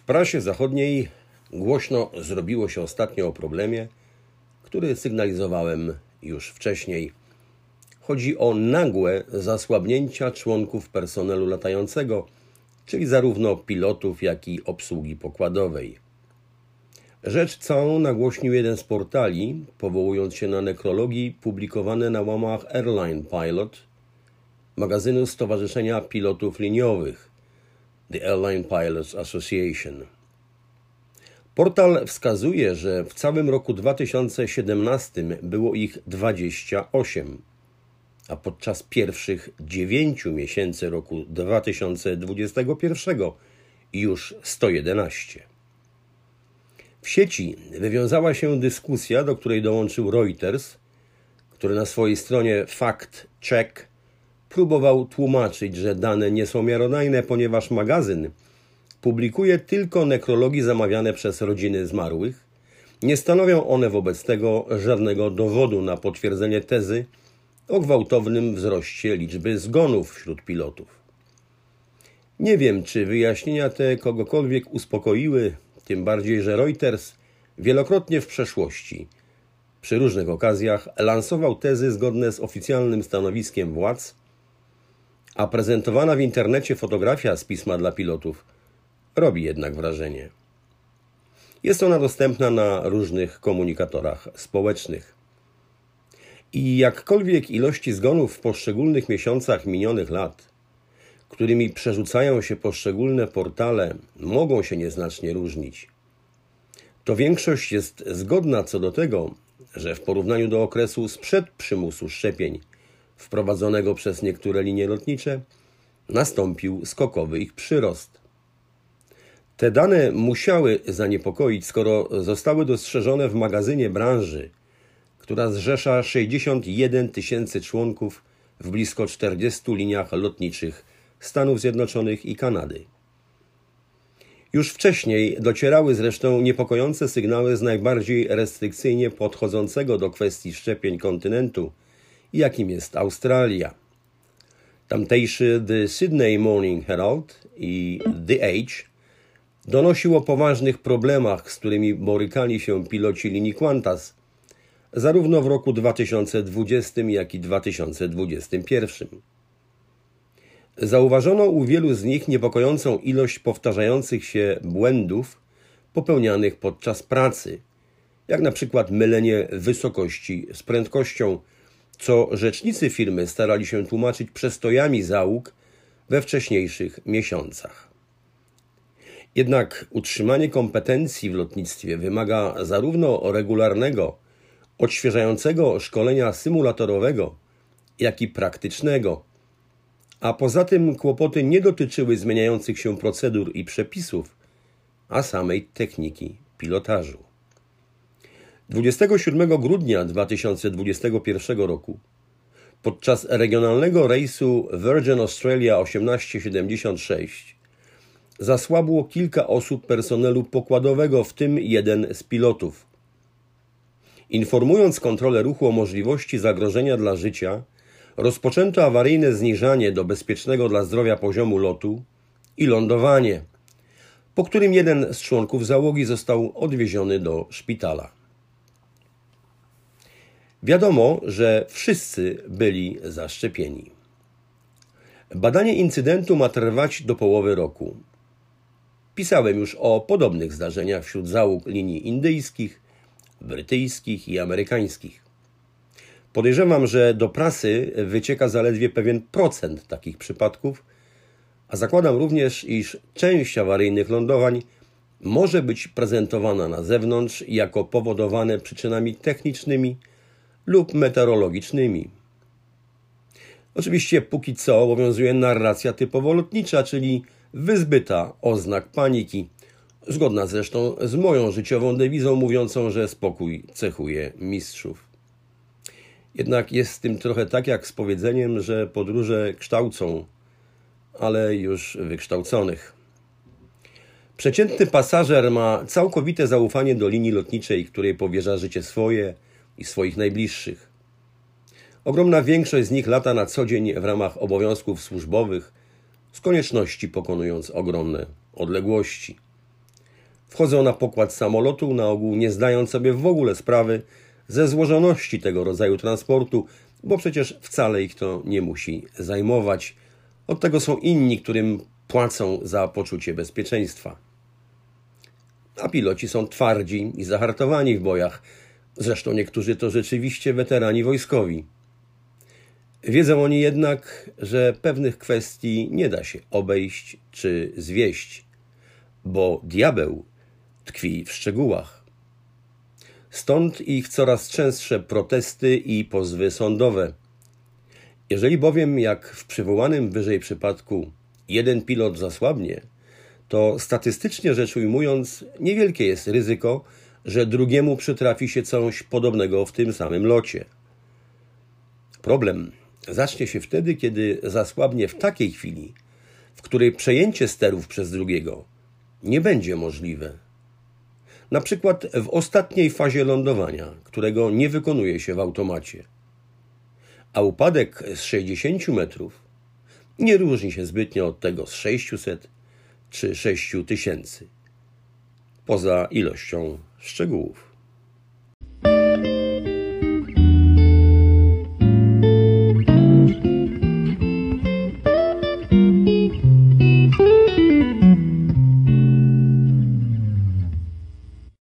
W prasie zachodniej głośno zrobiło się ostatnio o problemie, który sygnalizowałem już wcześniej. Chodzi o nagłe zasłabnięcia członków personelu latającego, czyli zarówno pilotów, jak i obsługi pokładowej. Rzecz całą nagłośnił jeden z portali, powołując się na nekrologii publikowane na łamach Airline Pilot, magazynu Stowarzyszenia Pilotów Liniowych, The Airline Pilots Association. Portal wskazuje, że w całym roku 2017 było ich 28, a podczas pierwszych 9 miesięcy roku 2021 już 111. W sieci wywiązała się dyskusja, do której dołączył Reuters, który na swojej stronie Fact Check próbował tłumaczyć, że dane nie są miarodajne, ponieważ magazyn publikuje tylko nekrologii zamawiane przez rodziny zmarłych. Nie stanowią one wobec tego żadnego dowodu na potwierdzenie tezy o gwałtownym wzroście liczby zgonów wśród pilotów. Nie wiem, czy wyjaśnienia te kogokolwiek uspokoiły, tym bardziej, że Reuters wielokrotnie w przeszłości, przy różnych okazjach, lansował tezy zgodne z oficjalnym stanowiskiem władz, a prezentowana w internecie fotografia z pisma dla pilotów robi jednak wrażenie. Jest ona dostępna na różnych komunikatorach społecznych. I jakkolwiek ilości zgonów w poszczególnych miesiącach minionych lat, którymi przerzucają się poszczególne portale, mogą się nieznacznie różnić, to większość jest zgodna co do tego, że w porównaniu do okresu sprzed przymusu szczepień wprowadzonego przez niektóre linie lotnicze, nastąpił skokowy ich przyrost. Te dane musiały zaniepokoić, skoro zostały dostrzeżone w magazynie branży, która zrzesza 61 tysięcy członków w blisko 40 liniach lotniczych Stanów Zjednoczonych i Kanady. Już wcześniej docierały zresztą niepokojące sygnały z najbardziej restrykcyjnie podchodzącego do kwestii szczepień kontynentu, jakim jest Australia. Tamtejszy The Sydney Morning Herald i The Age donosił o poważnych problemach, z którymi borykali się piloci linii Qantas, zarówno w roku 2020, jak i 2021. Zauważono u wielu z nich niepokojącą ilość powtarzających się błędów popełnianych podczas pracy, jak na przykład mylenie wysokości z prędkością, co rzecznicy firmy starali się tłumaczyć przestojami załóg we wcześniejszych miesiącach. Jednak utrzymanie kompetencji w lotnictwie wymaga zarówno regularnego, odświeżającego szkolenia symulatorowego, jak i praktycznego, a poza tym kłopoty nie dotyczyły zmieniających się procedur i przepisów, a samej techniki pilotażu. 27 grudnia 2021 roku podczas regionalnego rejsu Virgin Australia 1876 zasłabło kilka osób personelu pokładowego, w tym jeden z pilotów. Informując kontrolę ruchu o możliwości zagrożenia dla życia, rozpoczęto awaryjne zniżanie do bezpiecznego dla zdrowia poziomu lotu i lądowanie, po którym jeden z członków załogi został odwieziony do szpitala. Wiadomo, że wszyscy byli zaszczepieni. Badanie incydentu ma trwać do połowy roku. Pisałem już o podobnych zdarzeniach wśród załóg linii indyjskich, brytyjskich i amerykańskich. Podejrzewam, że do prasy wycieka zaledwie pewien procent takich przypadków, a zakładam również, iż część awaryjnych lądowań może być prezentowana na zewnątrz jako powodowane przyczynami technicznymi lub meteorologicznymi. Oczywiście póki co obowiązuje narracja typowo lotnicza, czyli wyzbyta oznak paniki, zgodna zresztą z moją życiową dewizą mówiącą, że spokój cechuje mistrzów. Jednak jest z tym trochę tak jak z powiedzeniem, że podróże kształcą, ale już wykształconych. Przeciętny pasażer ma całkowite zaufanie do linii lotniczej, której powierza życie swoje i swoich najbliższych. Ogromna większość z nich lata na co dzień w ramach obowiązków służbowych, z konieczności pokonując ogromne odległości. Wchodzą na pokład samolotu, na ogół nie zdając sobie w ogóle sprawy ze złożoności tego rodzaju transportu, bo przecież wcale ich to nie musi zajmować. Od tego są inni, którym płacą za poczucie bezpieczeństwa. A piloci są twardzi i zahartowani w bojach. Zresztą niektórzy to rzeczywiście weterani wojskowi. Wiedzą oni jednak, że pewnych kwestii nie da się obejść czy zwieść, bo diabeł tkwi w szczegółach. Stąd ich coraz częstsze protesty i pozwy sądowe. Jeżeli bowiem, jak w przywołanym wyżej przypadku, jeden pilot zasłabnie, to statystycznie rzecz ujmując, niewielkie jest ryzyko, że drugiemu przytrafi się coś podobnego w tym samym locie. Problem zacznie się wtedy, kiedy zasłabnie w takiej chwili, w której przejęcie sterów przez drugiego nie będzie możliwe. Na przykład w ostatniej fazie lądowania, którego nie wykonuje się w automacie. A upadek z 60 metrów nie różni się zbytnio od tego z 600 czy 6000, poza ilością szczegółów.